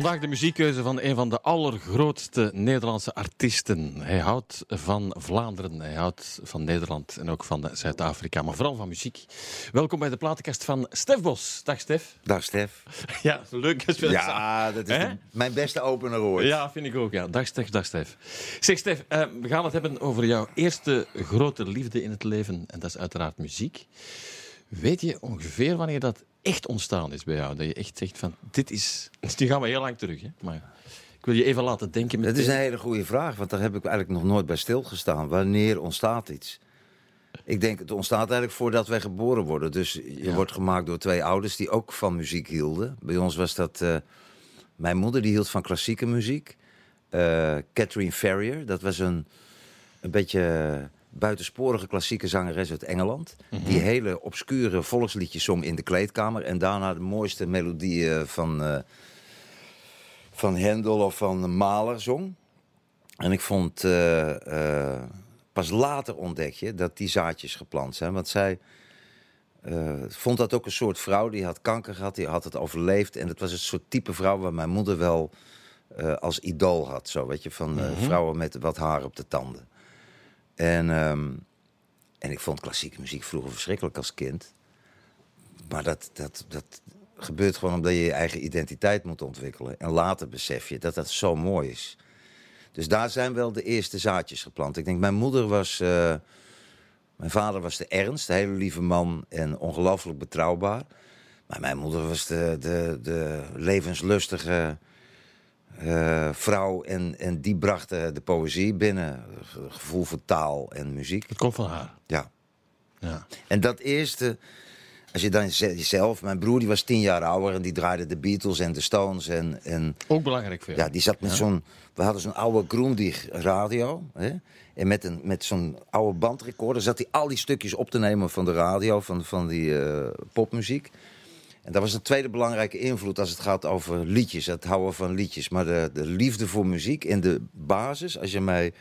Vandaag de muziekkeuze van een van de allergrootste Nederlandse artiesten. Hij houdt van Vlaanderen, hij houdt van Nederland en ook van Zuid-Afrika, maar vooral van muziek. Welkom bij de platenkast van Stef Bos. Dag Stef. Dag Stef. Ja, leuk we Ja, dat is de- mijn beste opener ooit. Ja, vind ik ook. Ja. Dag Stef, dag Stef. Zeg Stef, eh, we gaan het hebben over jouw eerste grote liefde in het leven. En dat is uiteraard muziek. Weet je ongeveer wanneer dat echt ontstaan is bij jou? Dat je echt zegt van, dit is... Nu gaan we heel lang terug, hè. Maar ik wil je even laten denken. Dat is een hele goede vraag, want daar heb ik eigenlijk nog nooit bij stilgestaan. Wanneer ontstaat iets? Ik denk, het ontstaat eigenlijk voordat wij geboren worden. Dus je Ja. wordt gemaakt door twee ouders die ook van muziek hielden. Bij ons was dat... eh, mijn moeder die hield van klassieke muziek. Eh, Catherine Ferrier, dat was een, een beetje buitensporige klassieke zangeres uit Engeland. Die hele obscure volksliedjes zong in de kleedkamer. En daarna de mooiste melodieën van, eh, van Hendel of van Mahler zong. En ik vond, eh, eh, pas later ontdek je dat die zaadjes geplant zijn. Want zij vond dat ook een soort vrouw, die had kanker gehad, die had het overleefd. En het was een soort type vrouw waar mijn moeder wel als idool had. Zo, weet je, van eh, vrouwen met wat haar op de tanden. En, ehm, en ik vond klassieke muziek vroeger verschrikkelijk als kind. Maar dat, dat, dat gebeurt gewoon omdat je je eigen identiteit moet ontwikkelen. En later besef je dat dat zo mooi is. Dus daar zijn wel de eerste zaadjes geplant. Ik denk, mijn moeder was... eh, mijn vader was de ernst, een hele lieve man en ongelooflijk betrouwbaar. Maar mijn moeder was de, de, de levenslustige eh, vrouw. En, en die bracht de poëzie binnen. Ge- Gevoel voor taal en muziek. Het komt van haar. Ja. Ja. En dat eerste, als je dan ze- jezelf... Mijn broer die was tien jaar ouder en die draaide de Beatles en de Stones. En, en Ook belangrijk jou. ja, die zat met zo'n... We hadden zo'n oude Grundig radio. Hè? En met, een, met zo'n oude bandrecorder zat hij al die stukjes op te nemen van de radio, van, van die eh, popmuziek. En dat was een tweede belangrijke invloed als het gaat over liedjes, het houden van liedjes. Maar de, de liefde voor muziek in de basis, als je mij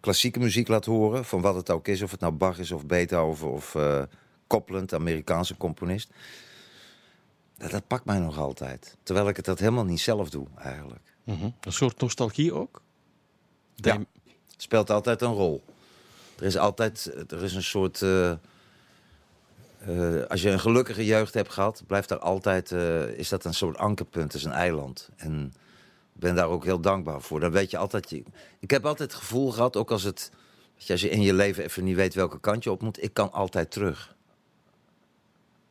klassieke muziek laat horen, van wat het ook is, of het nou Bach is of Beethoven of eh Copland, Amerikaanse componist. Dat, dat pakt mij nog altijd. Terwijl ik het dat helemaal niet zelf doe, eigenlijk. Mhm. Een soort nostalgie ook? Ja. speelt altijd een rol. Er is altijd er is een soort. eh, eh, als je een gelukkige jeugd hebt gehad, blijft er altijd. eh, is dat een soort ankerpunt, is een eiland. En ik ben daar ook heel dankbaar voor. Dan weet je altijd. Je, ik heb altijd het gevoel gehad, ook als het. je, als je in je leven even niet weet welke kant je op moet, ik kan altijd terug.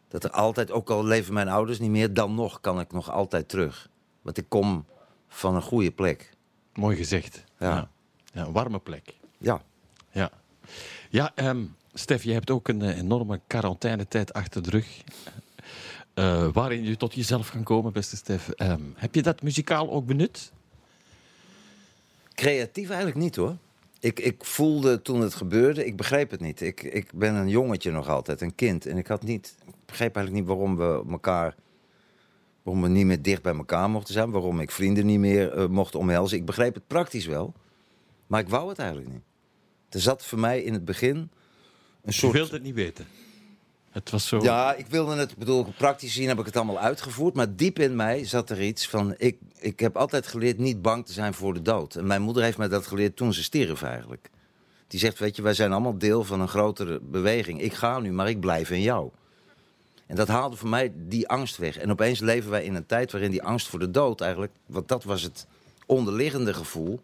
Dat er altijd, ook al leven mijn ouders niet meer, dan nog kan ik nog altijd terug. Want ik kom van een goede plek. Mooi gezegd. Ja. Ja. Ja, een warme plek. Ja. Ja, ja ehm, Stef, je hebt ook een eh, enorme quarantainetijd achter de rug. eh, waarin je tot jezelf kan komen, beste Stef. Ehm, heb je dat muzikaal ook benut? Creatief eigenlijk niet hoor. Ik, ik voelde toen het gebeurde, ik begreep het niet. Ik, ik ben een jongetje nog altijd, een kind. En ik had niet, begreep eigenlijk niet waarom we elkaar, waarom we niet meer dicht bij elkaar mochten zijn. Waarom ik vrienden niet meer eh, mocht omhelzen. Ik begreep het praktisch wel, maar ik wou het eigenlijk niet. Er zat voor mij in het begin een Je wilt het niet weten. Het was zo... Ja, ik wilde het, ik bedoel, praktisch gezien heb ik het allemaal uitgevoerd. Maar diep in mij zat er iets van. Ik, ik heb altijd geleerd niet bang te zijn voor de dood. En mijn moeder heeft mij dat geleerd toen ze stierf eigenlijk. Die zegt: Weet je, wij zijn allemaal deel van een grotere beweging. Ik ga nu, maar ik blijf in jou. En dat haalde voor mij die angst weg. En opeens leven wij in een tijd waarin die angst voor de dood eigenlijk. Want dat was het onderliggende gevoel.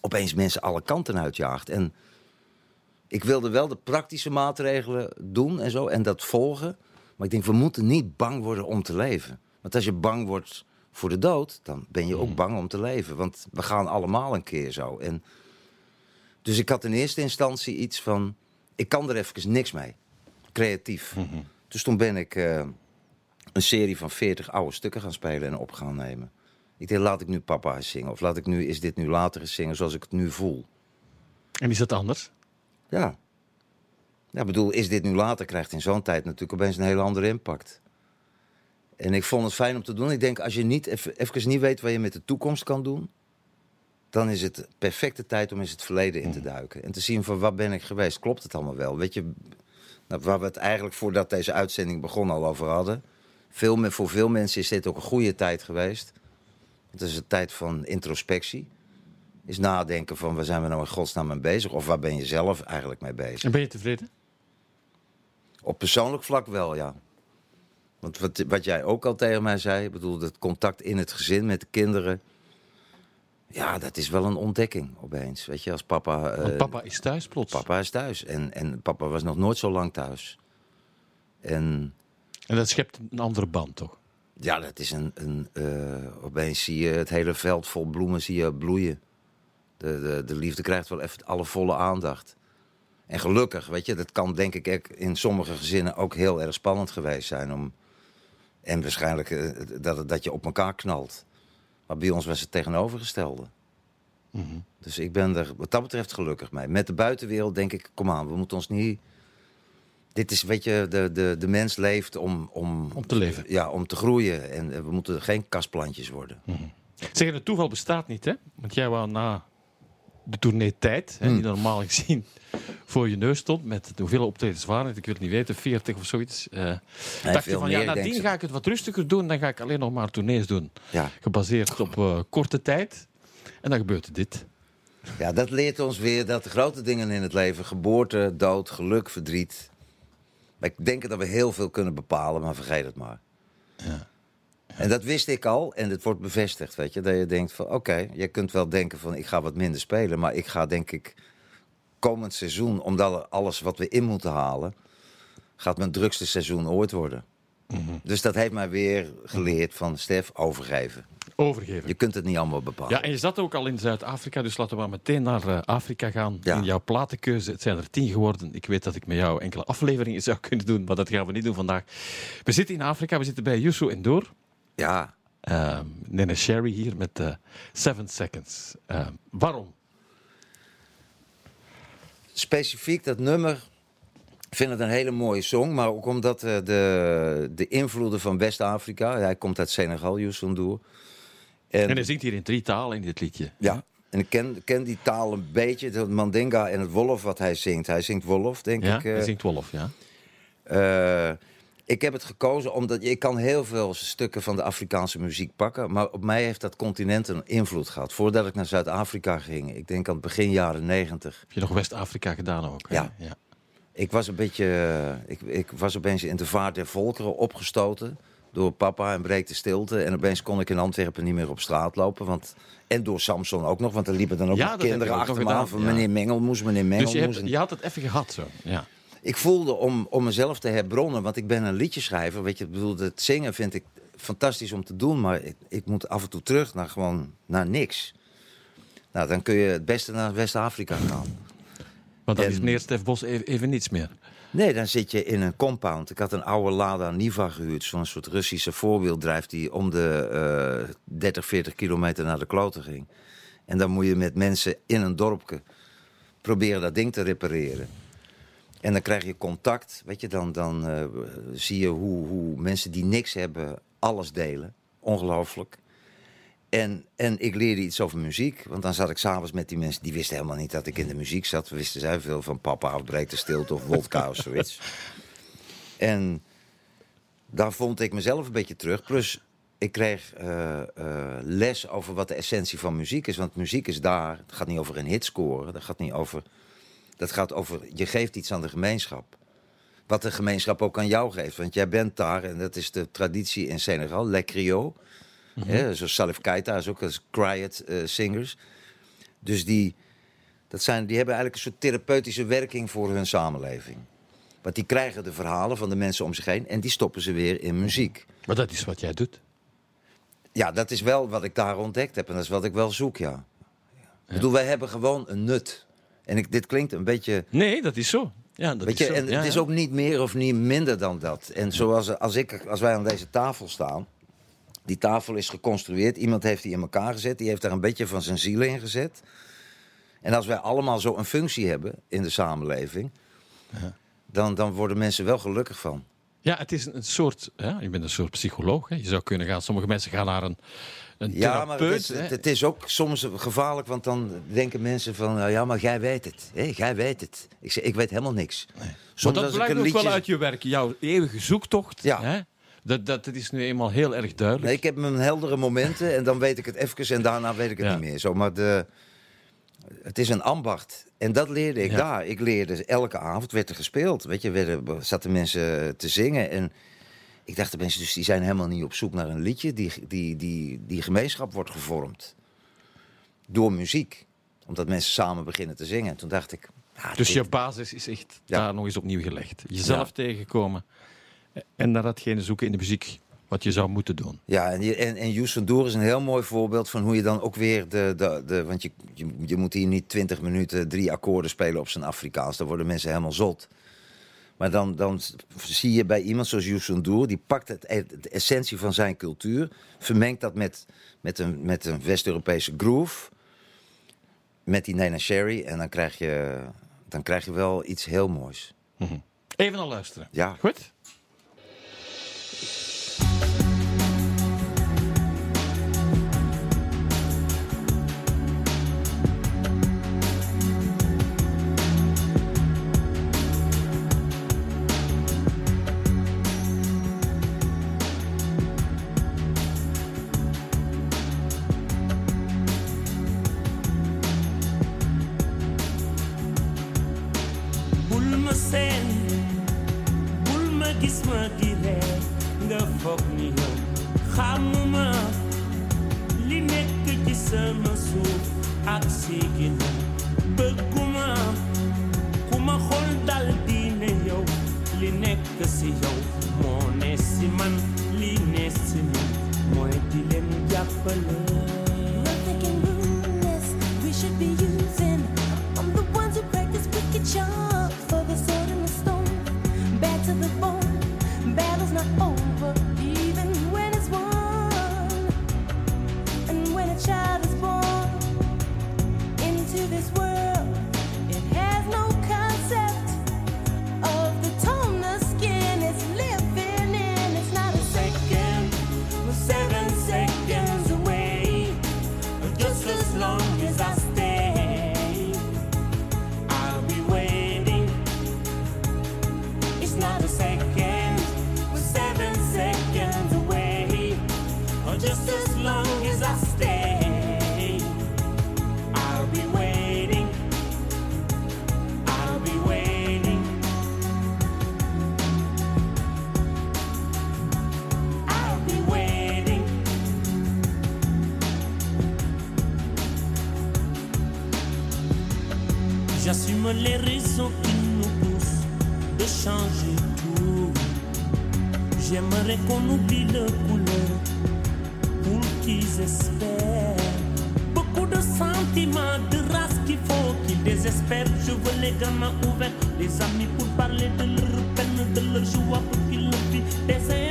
Opeens mensen alle kanten uitjaagt. En ik wilde wel de praktische maatregelen doen en zo en dat volgen. Maar ik denk, we moeten niet bang worden om te leven. Want als je bang wordt voor de dood, dan ben je ook bang om te leven. Want we gaan allemaal een keer zo. En dus ik had in eerste instantie iets van, ik kan er even niks mee. Creatief. Dus toen ben ik eh, een serie van 40 oude stukken gaan spelen en op gaan nemen. Ik dacht, laat ik nu papa zingen. Of laat ik nu, is dit nu later zingen zoals ik het nu voel. En is dat anders? Ja. Ja, bedoel, is dit nu later, krijgt in zo'n tijd natuurlijk opeens een hele andere impact. En ik vond het fijn om te doen. Ik denk, als je niet even, even niet weet wat je met de toekomst kan doen... dan is het perfecte tijd om eens het verleden in te duiken. En te zien van, waar ben ik geweest? Klopt het allemaal wel? Weet je, nou, waar we het eigenlijk voordat deze uitzending begon al over hadden... Veel, voor veel mensen is dit ook een goede tijd geweest. Het is een tijd van introspectie. Is nadenken van waar zijn we nou in godsnaam mee bezig? Of waar ben je zelf eigenlijk mee bezig? En ben je tevreden? Op persoonlijk vlak wel, ja. Want wat, wat jij ook al tegen mij zei, ik bedoel, het contact in het gezin met de kinderen. Ja, dat is wel een ontdekking opeens. Weet je, als papa. Want eh, papa is thuis plots. papa is thuis. En, en papa was nog nooit zo lang thuis. En En dat schept een andere band, toch? ja, dat is een. een eh, opeens zie je het hele veld vol bloemen zie je bloeien. De, de, de liefde krijgt wel even alle volle aandacht. En gelukkig, weet je, dat kan denk ik in sommige gezinnen ook heel erg spannend geweest zijn. Om, en waarschijnlijk eh, dat, dat je op elkaar knalt. Maar bij ons was het tegenovergestelde. Mhm. Dus ik ben er wat dat betreft gelukkig mee. Met de buitenwereld denk ik, kom aan, we moeten ons niet... Dit is, weet je, de, de, de mens leeft om, om, Om te leven. ja, om te groeien. En eh, we moeten geen kastplantjes worden. Zeggen, het toeval bestaat niet, hè? Want jij wou na de tournee tijd, hè, die normaal gezien voor je neus stond, met hoeveel optredens waren ik wil het niet weten, 40 of zoiets. eh dacht je van, meer, ja, denk nadien ga ik het wat rustiger doen, dan ga ik alleen nog maar tournees doen. Ja. Gebaseerd op eh, korte tijd. En dan gebeurt dit. ja, dat leert ons weer dat de grote dingen in het leven... geboorte, dood, geluk, verdriet... Wij denken dat we heel veel kunnen bepalen, maar vergeet het maar. Ja. En dat wist ik al en het wordt bevestigd, weet je. Dat je denkt van, oké, je kunt wel denken van... ik ga wat minder spelen, maar ik ga denk ik... komend seizoen, omdat alles wat we in moeten halen... gaat mijn drukste seizoen ooit worden. Mhm. Dus dat heeft mij weer geleerd van, Stef, overgeven. Overgeven. Je kunt het niet allemaal bepalen. Ja, en je zat ook al in Zuid-Afrika, dus laten we maar meteen naar eh, Afrika gaan. Ja. In jouw platenkeuze, het zijn er tien geworden. Ik weet dat ik met jou enkele afleveringen zou kunnen doen, maar dat gaan we niet doen vandaag. We zitten in Afrika, we zitten bij Youssou N'Dour. Ja Uh, Nene Sherry hier met eh Seven Seconds. Eh, waarom? specifiek dat nummer. Ik vind het een hele mooie song, maar ook omdat eh, de, de invloeden van West-Afrika... Hij komt uit Senegal, Youssou N'Dour. En hij zingt hier in drie talen in dit liedje. Ja, en ik ken, ken die taal een beetje. Het Mandinga en het Wolof wat hij zingt. Hij zingt Wolof, denk Ja, ik. eh. hij zingt Wolf, ja. Ik heb het gekozen omdat ik kan heel veel stukken van de Afrikaanse muziek pakken. Maar op mij heeft dat continent een invloed gehad. Voordat ik naar Zuid-Afrika ging, ik denk aan het begin jaren negentig. Heb je nog West-Afrika gedaan ook? Ja. ja. Ik was een beetje, ik, ik was opeens in de vaart der volkeren opgestoten. Door papa en breekte stilte. En opeens kon ik in Antwerpen niet meer op straat lopen. Want, en door Samson ook nog, want er liepen dan ook Ja, nog kinderen achter me aan. gedaan, Van ja. meneer meneer Mengelmoes. Dus je, hebt, je had het even gehad zo. Ja. Ik voelde om, om mezelf te herbronnen, want ik ben een liedjeschrijver. Weet je, ik bedoel, het zingen vind ik fantastisch om te doen, maar ik, ik moet af en toe terug naar gewoon naar niks. Nou, dan kun je het beste naar West-Afrika gaan. Maar dan En- is meneer Stef Bos even, even niets meer. Nee, dan zit je in een compound. Ik had een oude Lada Niva gehuurd, zo'n soort Russische voorwieldrijf die om de eh 30, 40 kilometer naar de kloten ging. En dan moet je met mensen in een dorpje proberen dat ding te repareren. En dan krijg je contact, weet je, dan, dan eh, zie je hoe, hoe mensen die niks hebben alles delen. Ongelooflijk. En, en ik leerde iets over muziek, want dan zat ik s'avonds met die mensen... die wisten helemaal niet dat ik in de muziek zat. We wisten zij veel van papa of de stilte of wodka of zoiets. En daar vond ik mezelf een beetje terug. Plus, ik kreeg eh, eh, les over wat de essentie van muziek is. Want muziek is daar. Het gaat niet over een hit scoren. Dat gaat niet over. Dat gaat over. Je geeft iets aan de gemeenschap. Wat de gemeenschap ook aan jou geeft. Want jij bent daar, en dat is de traditie in Senegal, Le Griot. Hè, Zoals Salif Keita is ook als Cryot eh, singers. Dus die, dat zijn, die hebben eigenlijk een soort therapeutische werking voor hun samenleving. Want die krijgen de verhalen van de mensen om zich heen en die stoppen ze weer in muziek. Maar dat is wat jij doet. Ja, dat is wel wat ik daar ontdekt heb en dat is wat ik wel zoek, ja. Ik bedoel, wij hebben gewoon een nut. En ik, dit klinkt een beetje... Nee, dat is zo. Ja, dat Weet is je, zo. en Ja, het is ja. ook niet meer of niet minder dan dat. En zoals als, ik, als wij aan deze tafel staan... Die tafel is geconstrueerd. Iemand heeft die in elkaar gezet. Die heeft daar een beetje van zijn ziel in gezet. En als wij allemaal zo een functie hebben in de samenleving... Dan, dan worden mensen wel gelukkig van. Ja, het is een soort. Ja, je bent een soort psycholoog. Hè. Je zou kunnen gaan. Sommige mensen gaan naar een, een Ja, maar het is, hè. het, is ook soms gevaarlijk, want dan denken mensen van... nou ja, maar jij weet het. Hé, jij weet het. Ik zeg, ik weet helemaal niks. Maar Soms dat blijkt ook wel liedje- uit je werk. Jouw eeuwige zoektocht. Ja. Hè? Dat, dat, dat is nu eenmaal heel erg duidelijk. Nee, ik heb mijn heldere momenten en dan weet ik het even en daarna weet ik het Ja. niet meer. Zo, maar de, het is een ambacht. En dat leerde ik Ja. daar. Ik leerde elke avond werd er gespeeld. Weet je, werden, zaten mensen te zingen. En ik dacht, de mensen dus die zijn helemaal niet op zoek naar een liedje. Die, die, die, die gemeenschap wordt gevormd door muziek. Omdat mensen samen beginnen te zingen. Toen dacht ik. ja, Dus dit- je basis is echt Ja. daar nog eens opnieuw gelegd. Jezelf Ja. tegenkomen en naar datgene zoeken in de muziek wat je zou moeten doen. Ja, en, en, en Joes van Doer is een heel mooi voorbeeld van hoe je dan ook weer de. de, de want je, je, je moet hier niet 20 minuten drie akkoorden spelen op zijn Afrikaans. Dan worden mensen helemaal zot. Maar dan, dan zie je bij iemand zoals Joes van Doer, die pakt het, de essentie van zijn cultuur, vermengt dat met, met een, met een West-Europese groove, met die Nena Sherry, en dan krijg, je, dan krijg je wel iets heel moois. Even naar luisteren. Ja. Goed? Les raisons qui nous poussent de changer tout. J'aimerais qu'on oublie le couleur pour qu'ils espèrent. Beaucoup de sentiments, de race qu'il faut qu'ils désespèrent. Je veux les gamins ouverts, les amis pour parler de leur peine, de leur joie pour qu'ils le vivent.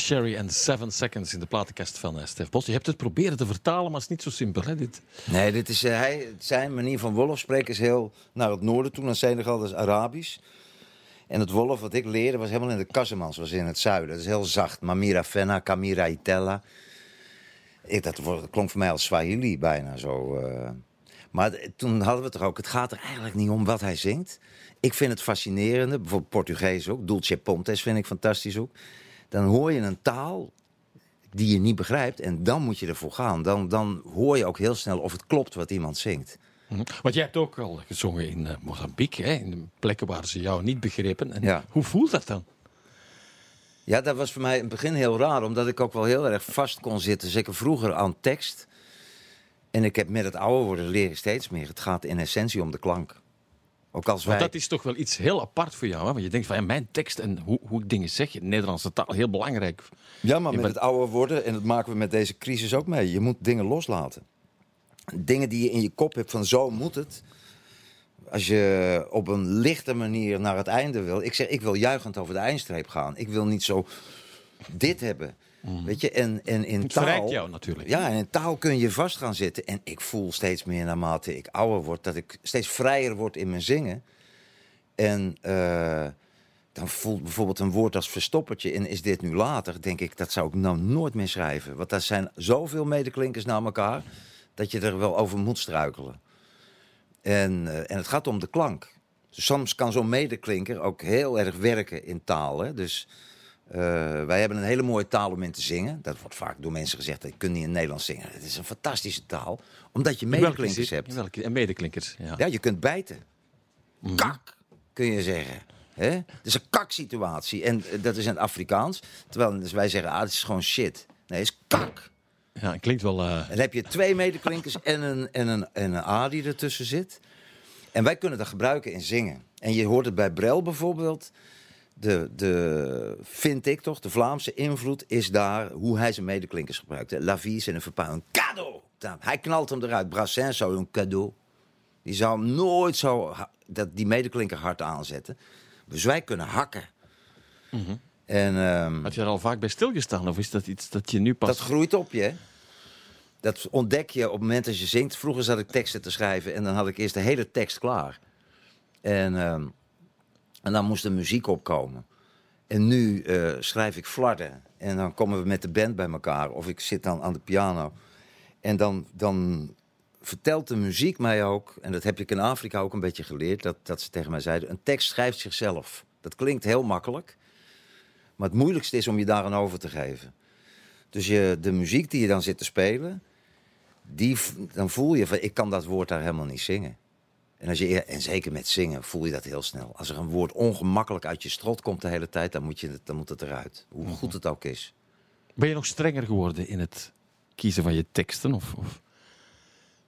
Sherry en Seven Seconds in de platenkast van eh, Stef Bos. Je hebt het proberen te vertalen, maar het is niet zo simpel. Hè, dit. Nee, dit is, eh, hij, zijn manier van Wolof spreken is heel naar het noorden toe, naar Senegal, dat is Arabisch. En het Wolof wat ik leerde was helemaal in de Casamans, was in het zuiden. Dat is heel zacht. Mamira Fenna, Kamira Itella. Ik, dat klonk voor mij als Swahili bijna zo. eh. Maar toen hadden we er ook. Het gaat er eigenlijk niet om wat hij zingt. Ik vind het fascinerende, bijvoorbeeld Portugees ook. Dulce Pontes vind ik fantastisch ook. Dan hoor je een taal die je niet begrijpt en dan moet je ervoor gaan. Dan, dan hoor je ook heel snel of het klopt wat iemand zingt. Mhm. Want jij hebt ook al gezongen in eh, Mozambique, hè, in de plekken waar ze jou niet begrepen. En Ja. Hoe voelt dat dan? Ja, dat was voor mij in het begin heel raar, omdat ik ook wel heel erg vast kon zitten. Zeker vroeger aan tekst. En ik heb met het ouder worden leren steeds meer. Het gaat in essentie om de klank. Ook als wij... Want dat is toch wel iets heel apart voor jou. Hè? Want je denkt van ja, mijn tekst en hoe, hoe ik dingen zeg, de Nederlandse taal, heel belangrijk. Ja, maar met het ouder worden, en dat maken we met deze crisis ook mee. Je moet dingen loslaten. Dingen die je in je kop hebt van zo moet het. Als je op een lichte manier naar het einde wil. Ik zeg, ik wil juichend over de eindstreep gaan. Ik wil niet zo dit hebben. Weet je, en, en in Mm. Het taal... jou natuurlijk. Ja, en in taal kun je vast gaan zitten. En ik voel steeds meer naarmate ik ouder word... dat ik steeds vrijer word in mijn zingen. En eh, dan voelt bijvoorbeeld een woord als verstoppertje... en is dit nu later, denk ik, dat zou ik nou nooit meer schrijven. Want daar zijn zoveel medeklinkers naar elkaar... dat je er wel over moet struikelen. En, eh, en het gaat om de klank. Dus soms kan zo'n medeklinker ook heel erg werken in taal. Hè? Dus eh, wij hebben een hele mooie taal om in te zingen. Dat wordt vaak door mensen gezegd, je kunt niet in Nederlands zingen. Het is een fantastische taal, omdat je medeklinkers hebt. welke- En medeklinkers, ja. Ja, je kunt bijten. Mhm. Kak, kun je zeggen. Hè? Het is een kaksituatie. En eh, dat is in het Afrikaans. Terwijl dus wij zeggen, ah, het is gewoon shit. Nee, het is kak. Ja, het klinkt wel... eh, En dan heb je twee medeklinkers en een, en, een, en een A die ertussen zit. En wij kunnen dat gebruiken in zingen. En je hoort het bij Brel bijvoorbeeld. De, de, vind ik toch, de Vlaamse invloed is daar hoe hij zijn medeklinkers gebruikt. hè. La vie is een verpaal. Een cadeau. Hij knalt hem eruit. Brassens zou een cadeau. Die zou hem nooit zo dat, die medeklinker hard aanzetten. Dus wij kunnen hakken. En, ehm, had je er al vaak bij stilgestaan? Of is dat iets dat je nu pas... dat groeit op je. hè? Dat ontdek je op het moment dat je zingt. Vroeger zat ik teksten te schrijven en dan had ik eerst de hele tekst klaar. En, ehm, en dan moest de muziek opkomen. En nu eh, schrijf ik flarden. En dan komen we met de band bij elkaar. Of ik zit dan aan de piano. En dan, dan vertelt de muziek mij ook, en dat heb ik in Afrika ook een beetje geleerd, dat, dat ze tegen mij zeiden, een tekst schrijft zichzelf. Dat klinkt heel makkelijk. Maar het moeilijkste is om je daaraan over te geven. Dus je, de muziek die je dan zit te spelen, die, dan voel je van, ik kan dat woord daar helemaal niet zingen. En, als je, en zeker met zingen voel je dat heel snel. Als er een woord ongemakkelijk uit je strot komt de hele tijd, dan moet, je het, dan moet het eruit. Hoe goed het ook is. Ben je nog strenger geworden in het kiezen van je teksten? Of, of...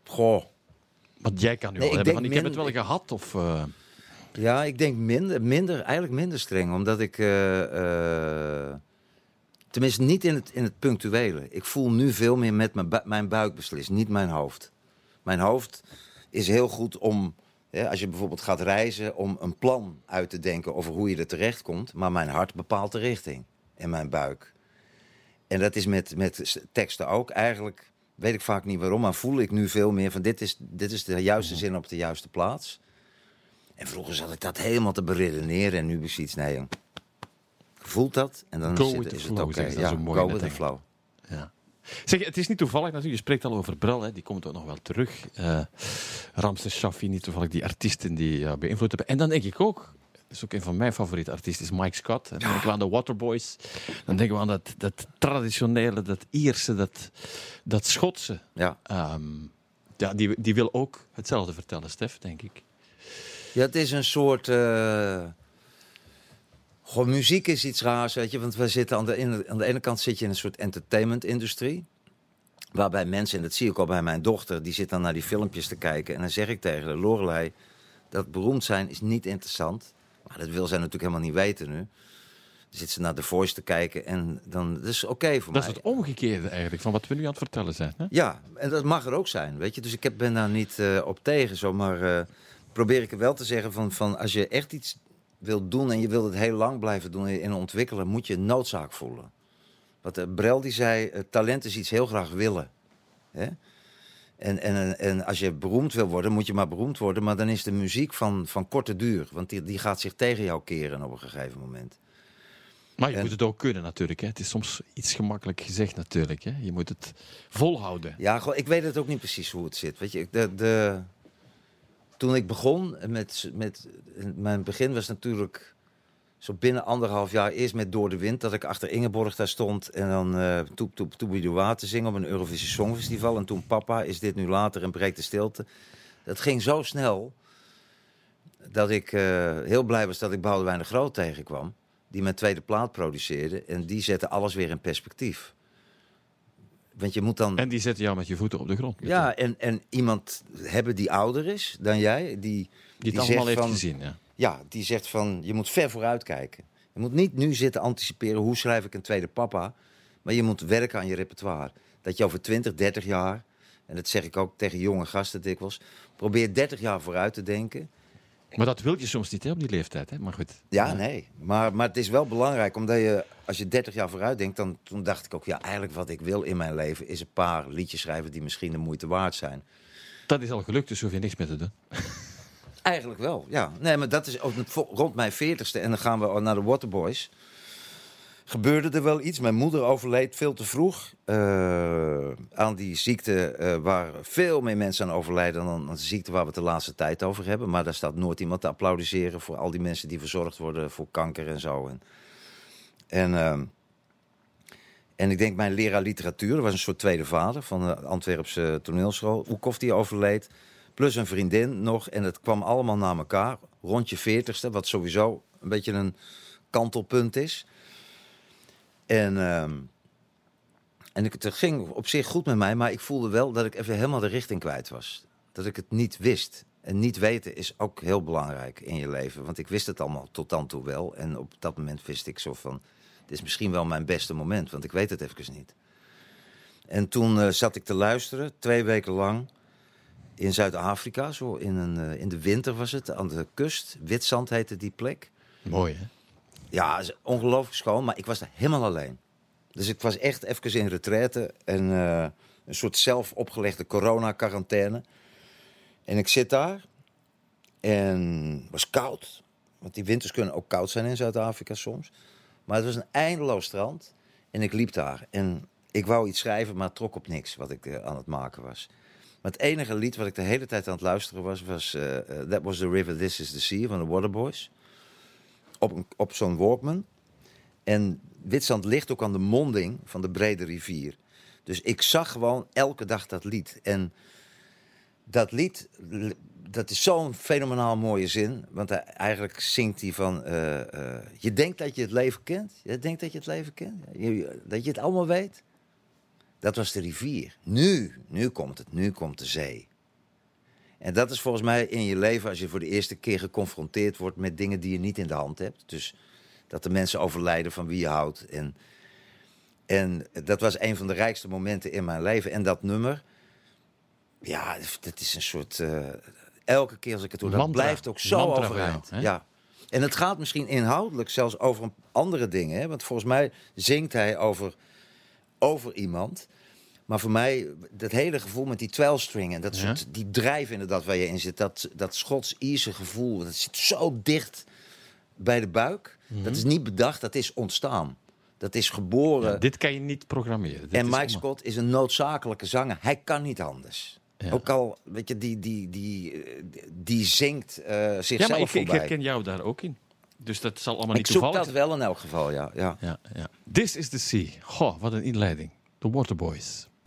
Goh, Want jij kan nu Nee, wel ik hebben van, ik heb het wel gehad. Of, eh, Ja, ik denk minder, minder, eigenlijk minder streng. Omdat ik. eh, eh, tenminste, niet in het, in het punctuele. Ik voel nu veel meer met mijn, bu- mijn buik beslissen, niet mijn hoofd. Mijn hoofd is heel goed om. Als je bijvoorbeeld gaat reizen, om een plan uit te denken over hoe je er terecht komt. Maar mijn hart bepaalt de richting. En mijn buik. En dat is met, met teksten ook. Eigenlijk weet ik vaak niet waarom, maar voel ik nu veel meer van dit is, dit is de juiste zin op de juiste plaats. En vroeger zat ik dat helemaal te beredeneren en nu is iets, nee jong. Voelt dat en dan Go is het, oké. ze dat Ja, go with the flow. ja. Zeg, het is niet toevallig natuurlijk, je spreekt al over Brel, hè, die komt ook nog wel terug. Eh Ramses Shaffi, niet toevallig die artiesten die beïnvloed hebben. En dan denk ik ook, dat is ook een van mijn favoriete artiesten, is Mike Scott. En dan denken we aan de Waterboys. Dan denken we aan dat, dat traditionele, dat Ierse, dat, dat Schotse. Ja. Ehm, ja, die, die wil ook hetzelfde vertellen, Stef, denk ik. ja, het is een soort... eh, Goh, muziek is iets raars, weet je. Want we zitten aan de, ene- aan de ene kant zit je in een soort entertainment-industrie. Waarbij mensen, en dat zie ik al bij mijn dochter, die zit dan naar die filmpjes te kijken. En dan zeg ik tegen haar, Lorelei, dat beroemd zijn is niet interessant. Maar dat wil zij natuurlijk helemaal niet weten nu. Dan zit ze naar The Voice te kijken en dan, dat is oké voor Dat mij. is het omgekeerde eigenlijk van wat we nu aan het vertellen zijn. Hè? Ja, en dat mag er ook zijn, weet je. Dus ik ben daar niet eh, op tegen, zo, maar eh, probeer ik er wel te zeggen van, van als je echt iets wilt doen en je wilt het heel lang blijven doen en ontwikkelen, moet je noodzaak voelen. Wat eh, Brel die zei, eh, talent is iets heel graag willen. Hè? En, en, en als je beroemd wil worden, moet je maar beroemd worden. Maar dan is de muziek van, van korte duur. Want die, die gaat zich tegen jou keren op een gegeven moment. Maar je En- moet het ook kunnen natuurlijk. Hè. Het is soms iets gemakkelijk gezegd natuurlijk. Hè. Je moet het volhouden. Ja, ik weet het ook niet precies hoe het zit. Weet je, de, de, toen ik begon met, met mijn begin was natuurlijk zo binnen anderhalf jaar eerst met Door de Wind dat ik achter Ingeborg daar stond en dan eh Toep Toep Toebidoua te zingen op een Eurovisie Songfestival en toen Papa is dit nu later en breekt de stilte. Dat ging zo snel dat ik eh, heel blij was dat ik Boudewijn de Groot tegenkwam die mijn tweede plaat produceerde en die zette alles weer in perspectief. Want je moet dan En die zetten jou met je voeten op de grond. ja, en, en iemand hebben die ouder is dan jij, die, Die die het allemaal heeft van- gezien. Ja. ja, die zegt van je moet ver vooruit kijken. Je moet niet nu zitten anticiperen hoe schrijf ik een tweede papa, maar je moet werken aan je repertoire. Dat je over 20, 30 jaar, en dat zeg ik ook tegen jonge gasten dikwijls, probeer 30 jaar vooruit te denken. Maar dat wil je soms niet hè, op die leeftijd. Hè? Maar goed. Ja, nee. Maar, maar het is wel belangrijk, omdat je, als je 30 jaar vooruit denkt, dan toen dacht ik ook, ja, eigenlijk wat ik wil in mijn leven is een paar liedjes schrijven die misschien de moeite waard zijn. Dat is al gelukt, dus hoef je niks meer te doen. Eigenlijk wel, ja. Nee, maar dat is ook rond mijn veertigste. En dan gaan we naar de Waterboys. Gebeurde er wel iets. Mijn moeder overleed veel te vroeg. eh, aan die ziekte eh, waar veel meer mensen aan overlijden... dan aan de ziekte waar we het de laatste tijd over hebben. Maar daar staat nooit iemand te applaudisseren... voor al die mensen die verzorgd worden voor kanker en zo. En, en, ehm, en ik denk mijn leraar literatuur... dat was een soort tweede vader van de Antwerpse toneelschool. Oekhoff die overleed. Plus een vriendin nog. En het kwam allemaal na elkaar. Rond je veertigste, wat sowieso een beetje een kantelpunt is. En, ehm, en ik, het ging op zich goed met mij, maar ik voelde wel dat ik even helemaal de richting kwijt was. Dat ik het niet wist. En niet weten is ook heel belangrijk in je leven. Want ik wist het allemaal tot dan toe wel. En op dat moment wist ik zo van... Dit is misschien wel mijn beste moment, want ik weet het even niet. En toen eh, zat ik te luisteren, twee weken lang in Zuid-Afrika, zo in, een, eh, in de winter was het, aan de kust. Witzand heette die plek. Mooi, hè? Ja, ongelooflijk schoon, maar ik was daar helemaal alleen. Dus ik was echt even in retraite en eh, een soort zelf opgelegde corona-quarantaine. En ik zit daar en het was koud. Want die winters kunnen ook koud zijn in Zuid-Afrika soms. Maar het was een eindeloos strand en ik liep daar. En ik wou iets schrijven, maar trok op niks wat ik eh, aan het maken was. Maar het enige lied wat ik de hele tijd aan het luisteren was, was eh, That Was The River, This Is The Sea van de Waterboys. Op, op zo'n Walkman. En Witstrand ligt ook aan de monding van de brede rivier. Dus ik zag gewoon elke dag dat lied. En dat lied, dat is zo'n fenomenaal mooie zin. Want eigenlijk zingt hij van... eh, eh, je denkt dat je het leven kent. Je denkt dat je het leven kent. Dat je het allemaal weet. Dat was de rivier. Nu, nu komt het. Nu komt de zee. En dat is volgens mij in je leven als je voor de eerste keer geconfronteerd wordt met dingen die je niet in de hand hebt. Dus dat de mensen overlijden van wie je houdt. En, en dat was een van de rijkste momenten in mijn leven. En dat nummer, ja, dat is een soort. eh, elke keer als ik het hoor, dat blijft ook zo overeind. ja. En het gaat misschien inhoudelijk zelfs over andere dingen. Hè? Want volgens mij zingt hij over, over iemand. Maar voor mij, dat hele gevoel met die 12-string en dat Ja. soort, die drijf inderdaad waar je in zit, dat, dat Schots-Ierse gevoel, dat zit zo dicht bij de buik. Mhm. Dat is niet bedacht, dat is ontstaan. Dat is geboren. Ja, dit kan je niet programmeren. Dit en Mike Scott is een noodzakelijke zanger. Hij kan niet anders. Ja. Ook al, weet je, die, die, die, die zingt eh, zichzelf Ja, maar ik, ik herken jou daar ook in. Dus dat zal allemaal Ik niet zoek toevallig dat zijn. wel in elk geval, ja. ja. Ja, ja. This is the sea. Goh, wat een inleiding. The Waterboys.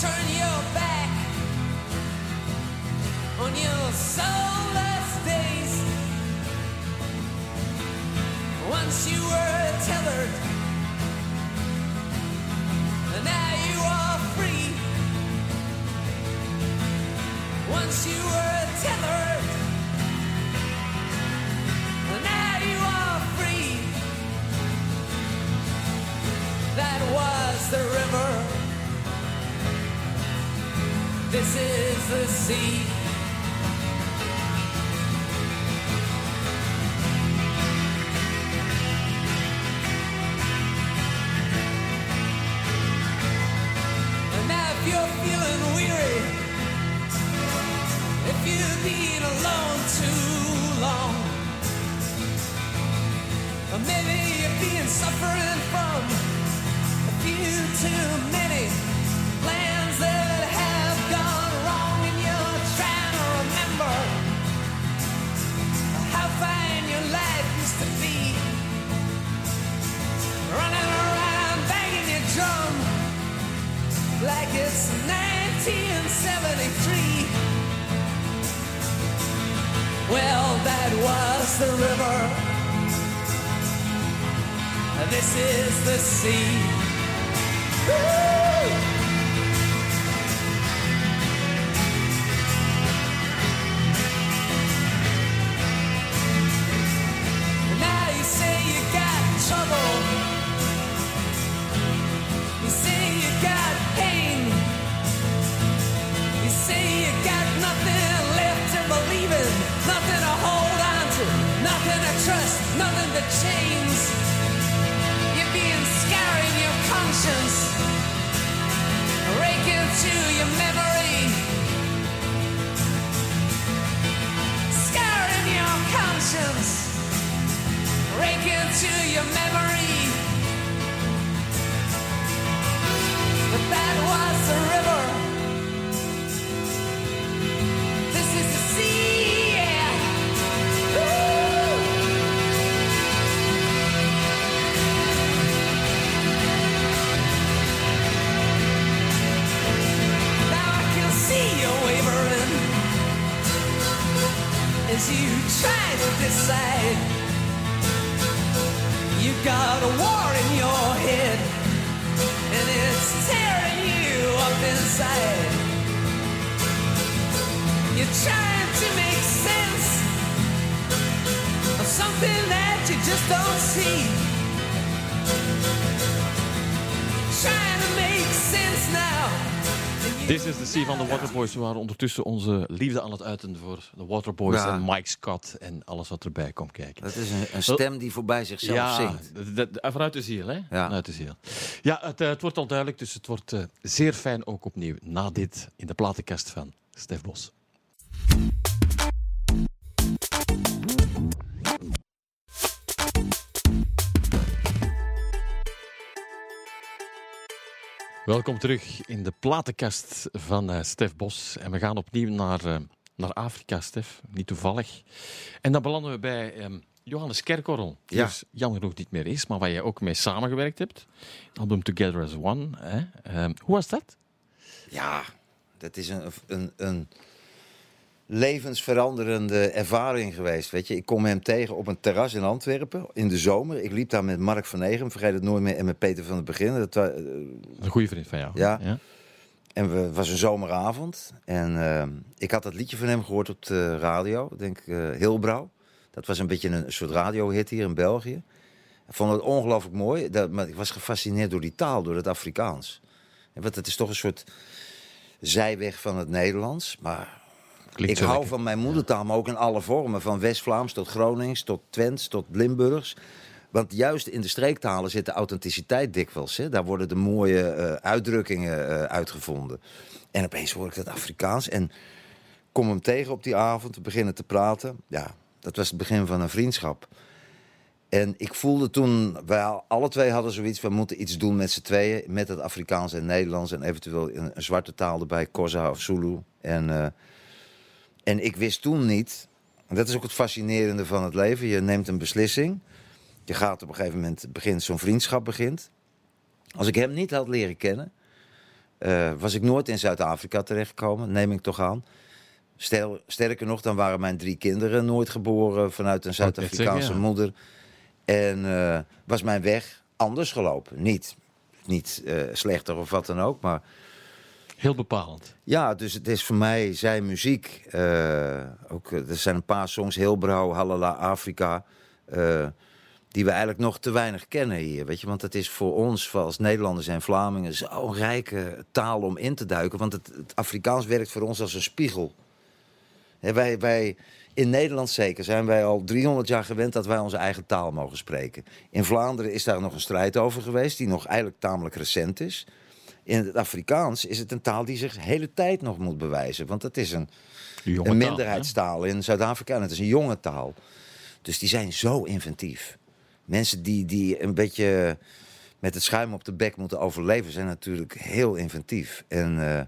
turn your back on your soulless days. Once you were tethered, and now you are free. Once you were tethered, and now you are free. That was the river. This is the sea. And now if you're feeling weary, if you've been alone too long, or maybe you've been suffering from a few too many like it's 1973. Well, that was the river. This is the sea. Woo! Trust, nothing to change. You're being scarring your conscience, raking to your memory, scarring your conscience, raking to your memory. But that was the river. As you try to decide. You got a war in your head and it's tearing you up inside. You're trying to make sense of something that you just don't see. Trying to make sense now. This is the Sea van de Waterboys. We waren ondertussen onze liefde aan het uiten voor de Waterboys Ja. en Mike Scott en alles wat erbij komt kijken. Dat is een, een stem die voorbij zichzelf ja, zingt. vanuit de ziel, hè? Ja. Vanuit de ziel. Ja, het, eh, het wordt al duidelijk, dus het wordt eh, zeer fijn ook opnieuw na dit in de platenkast van Stef Bos. Welkom terug in de platenkast van eh, Stef Bos. En we gaan opnieuw naar, eh, naar Afrika, Stef. Niet toevallig. En dan belanden we bij ehm, Johannes Kerkorrel. Die Ja. dus jammer genoeg niet meer is, maar waar jij ook mee samengewerkt hebt. Het album Together as One. Hè? Ehm, hoe was dat? Ja, dat is een, een, een levensveranderende ervaring geweest. Weet je, ik kom hem tegen op een terras in Antwerpen in de zomer. Ik liep daar met Mark van Egem, vergeet het nooit meer, en met Peter van het Begin. Dat, wa- eh, Een goede vriend van jou. Ja. En we- het was een zomeravond. En eh, ik had dat liedje van hem gehoord op de radio. Ik denk eh Hilbrouw. Dat was een beetje een soort radiohit hier in België. Ik vond het ongelooflijk mooi. Dat, maar ik was gefascineerd door die taal, door het Afrikaans. Want het is toch een soort zijweg van het Nederlands. Maar Klinkt ik hou lekker. van mijn moedertaal, maar ook in alle vormen. Van West-Vlaams tot Gronings, tot Twents, tot Limburgs. Want juist in de streektalen zit de authenticiteit dikwijls. Hè? Daar worden de mooie eh, uitdrukkingen eh, uitgevonden. En opeens hoor ik dat Afrikaans. En kom hem tegen op die avond. We beginnen te praten. Ja, dat was het begin van een vriendschap. En ik voelde toen, wij alle twee hadden zoiets, we moeten iets doen met z'n tweeën. Met het Afrikaans en Nederlands en eventueel een, een zwarte taal erbij, Xhosa of Zulu. En, eh, en ik wist toen niet, en dat is ook het fascinerende van het leven, je neemt een beslissing. je gaat op een gegeven moment, begint zo'n vriendschap begint. Als ik hem niet had leren kennen, eh, was ik nooit in Zuid-Afrika terechtgekomen, neem ik toch aan. Stel, sterker nog, dan waren mijn drie kinderen nooit geboren vanuit een Zuid-Afrikaanse ja. moeder. En eh, was mijn weg anders gelopen. Niet, niet eh, slechter of wat dan ook, maar Heel bepalend. ja, dus het is voor mij zijn muziek. eh, ook, eh, er zijn een paar songs, Heel Brouw, Halala Afrika. eh, die we eigenlijk nog te weinig kennen hier. Weet je? Want het is voor ons, als Nederlanders en Vlamingen, zo'n rijke taal om in te duiken. Want het, Afrikaans werkt voor ons als een spiegel. Wij, wij, in Nederland zeker zijn wij al 300 jaar gewend dat wij onze eigen taal mogen spreken. In Vlaanderen is daar nog een strijd over geweest, die nog eigenlijk tamelijk recent is. In het Afrikaans is het een taal die zich de hele tijd nog moet bewijzen. Want het is een, een taal, minderheidstaal in Zuid-Afrika. En het is een jonge taal. Dus die zijn zo inventief. Mensen die, die een beetje met het schuim op de bek moeten overleven... zijn natuurlijk heel inventief. En eh,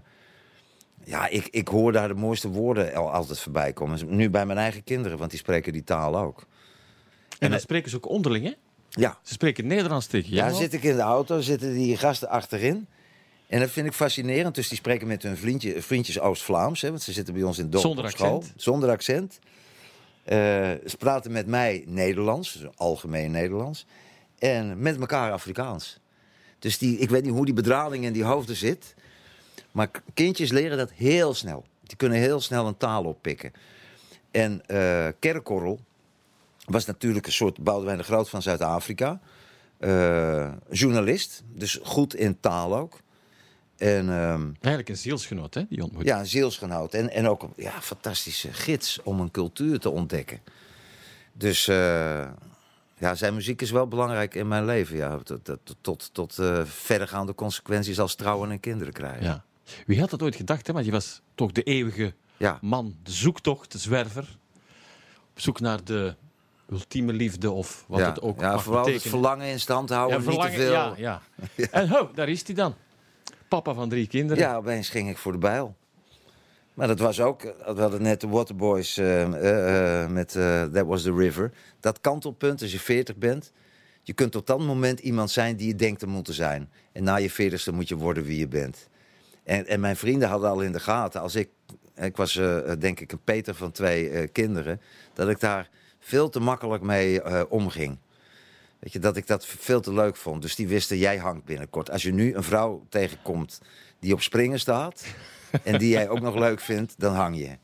ja, ik, ik hoor daar de mooiste woorden al altijd voorbij komen. Nu bij mijn eigen kinderen, want die spreken die taal ook. hè? En dan spreken ze ook onderling, hè? Ja, Ze spreken Nederlands tegen ja, jou. dan zit ik in de auto, zitten die gasten achterin... En dat vind ik fascinerend. Dus die spreken met hun vriendje, vriendjes Oost-Vlaams. hè, Want ze zitten bij ons in het dorp Zonder school. accent. Zonder accent. Eh, ze praten met mij Nederlands. dus algemeen Nederlands. En met elkaar Afrikaans. Dus die, ik weet niet hoe die bedrading in die hoofden zit. Maar kindjes leren dat heel snel. Die kunnen heel snel een taal oppikken. En eh Kerkorrel was natuurlijk een soort Boudewijn de Groot van Zuid-Afrika. Eh, journalist, dus goed in taal ook. En ehm, Eigenlijk een zielsgenoot, hè, die ontmoeting. ja, een zielsgenoot. En, en ook een ja, fantastische gids om een cultuur te ontdekken. Dus eh, ja, zijn muziek is wel belangrijk in mijn leven. Ja. Tot, tot, tot, tot eh, verdergaande consequenties als trouwen en kinderen krijgen. Ja. Wie had dat ooit gedacht, hè? Want je was toch de eeuwige Ja. man, de zoektocht, de zwerver. Op zoek naar de ultieme liefde of wat ja. het ook ja, mag vooral het verlangen in stand houden, niet te veel. Ja, ja. En ho, daar is hij dan. Papa van drie kinderen. Ja, opeens ging ik voor de bijl. Maar dat was ook, we hadden net de Waterboys eh, eh, eh, met eh, That Was The River. Dat kantelpunt als je 40 bent. Je kunt tot dat moment iemand zijn die je denkt te moeten zijn. En na je 40ste moet je worden wie je bent. En, en mijn vrienden hadden al in de gaten, als ik, ik was eh, denk ik een Peter van twee eh, kinderen, dat ik daar veel te makkelijk mee eh, omging. Weet je, dat ik dat veel te leuk vond. Dus die wisten, jij hangt binnenkort. Als je nu een vrouw tegenkomt die op springen staat... en die jij ook nog leuk vindt, dan hang je.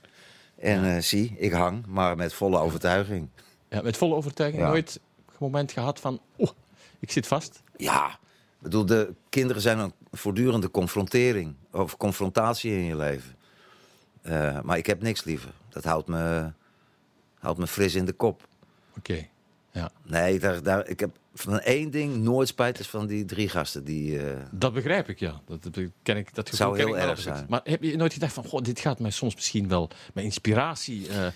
En eh, zie, ik hang, maar met volle overtuiging. Ja, met volle overtuiging Ja. nooit een moment gehad van... Oh, ik zit vast. Ja, ik bedoel, de kinderen zijn een voortdurende confrontering... of confrontatie in je leven. Eh, maar ik heb niks liever. Dat houdt me, houdt me fris in de kop. Oké. Ja, Nee, daar, daar, ik heb van één ding nooit spijt, is van die drie gasten die... eh, dat begrijp ik, ja. Dat, dat ken ik, dat gevoel Zou heel erg zijn. Maar heb je nooit gedacht van... Goh, dit gaat mij soms misschien wel mijn inspiratie eh,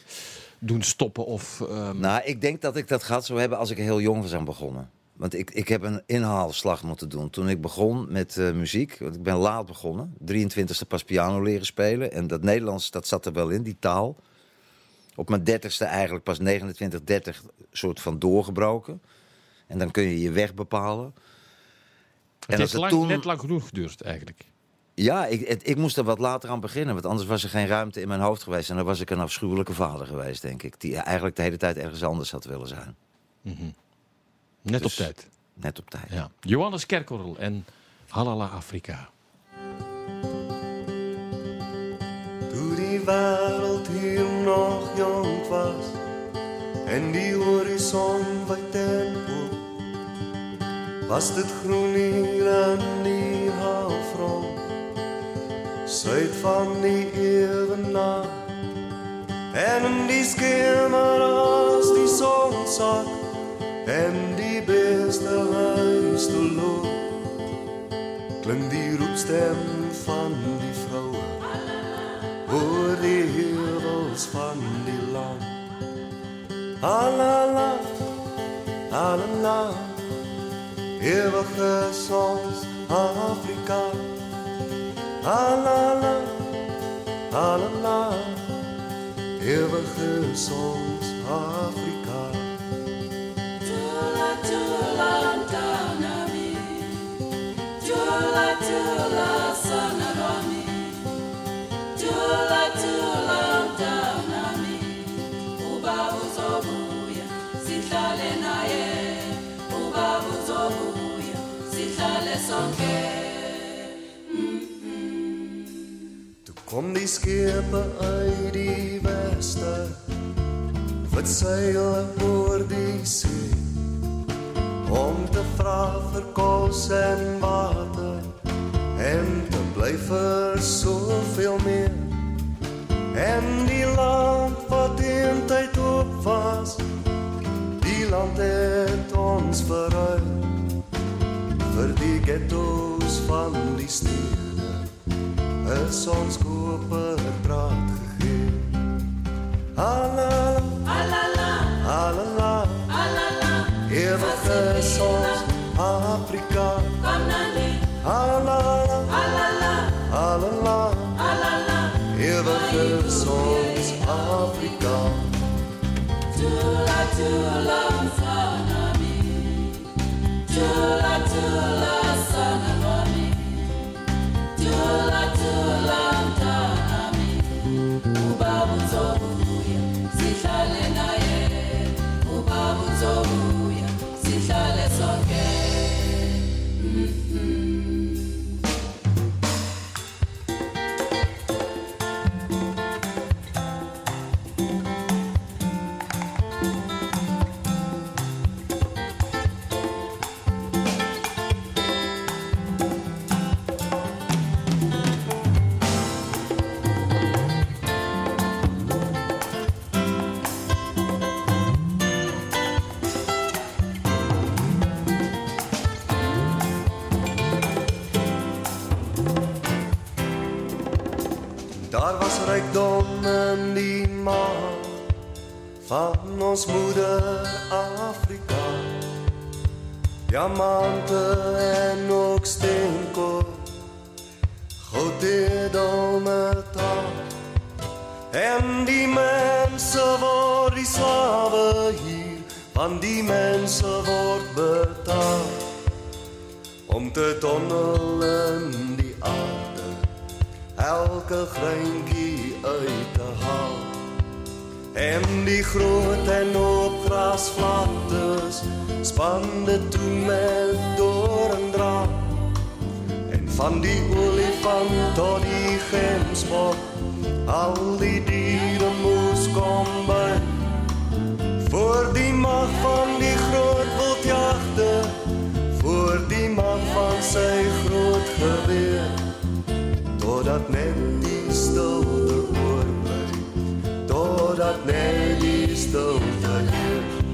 doen stoppen of... ehm, Nou, ik denk dat ik dat gaat zo hebben als ik heel jong was aan begonnen. Want ik, ik heb een inhaalslag moeten doen. Toen ik begon met eh, muziek, want ik ben laat begonnen. 23e pas piano leren spelen. En dat Nederlands, dat zat er wel in, die taal. Op mijn 30ste eigenlijk pas 29, 30 soort van doorgebroken. En dan kun je je weg bepalen. het en heeft het lang, toen- net lang genoeg geduurd, eigenlijk. Ja, ik, het- ik moest er wat later aan beginnen. Want anders was er geen ruimte in mijn hoofd geweest. En dan was ik een afschuwelijke vader geweest, denk ik. Die eigenlijk de hele tijd ergens anders had willen zijn. Net Dus- op tijd. Net op tijd. Ja. Johannes Kerkorrel en Halala Afrika. Toen die wereld hier nog jong was en die horizon wijd en oop, was dit groen hier aan die halfrond, zuid van die evenaar. En in die schemer als die zon zat en die beste huis te loop, klink die roepstem van die vrouwen oor die heuvels van die land. Alala, alala, eeuwige soms Afrika. Alala, alala, eeuwige soms Afrika. Tula Toe kom die skepe uit die weste Wat seil oor die see. Om te vra vir kos en water En bly vir soveel meer. En die land wat in tyd op was Die land het ons verruil Vir die ghettos van die stede is ons koper draad gegee. Alala, alala, alala, alala, ewig is ons Afrika. Alala, alala, Daar ons moeder Afrika. Diamante en ook steenkool, goud en metaal. En die mense word die slawe hier, van die mense word betaal om te tonnel in die aarde elke greintjie uit te haal. En die groot en op grasvlaktes span dit toe met doorndraad. En van die olifant tot die gemsbok, al die diere moes kom by. Voor die mag van die groot wildjagte, voor die mag van sy groot geweer totdat net die totdat net die stilte heers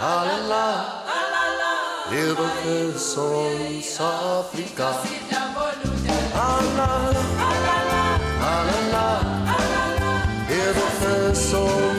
alala. Alala alala ewig is ons Afrika alala. Alala. Ewig is ons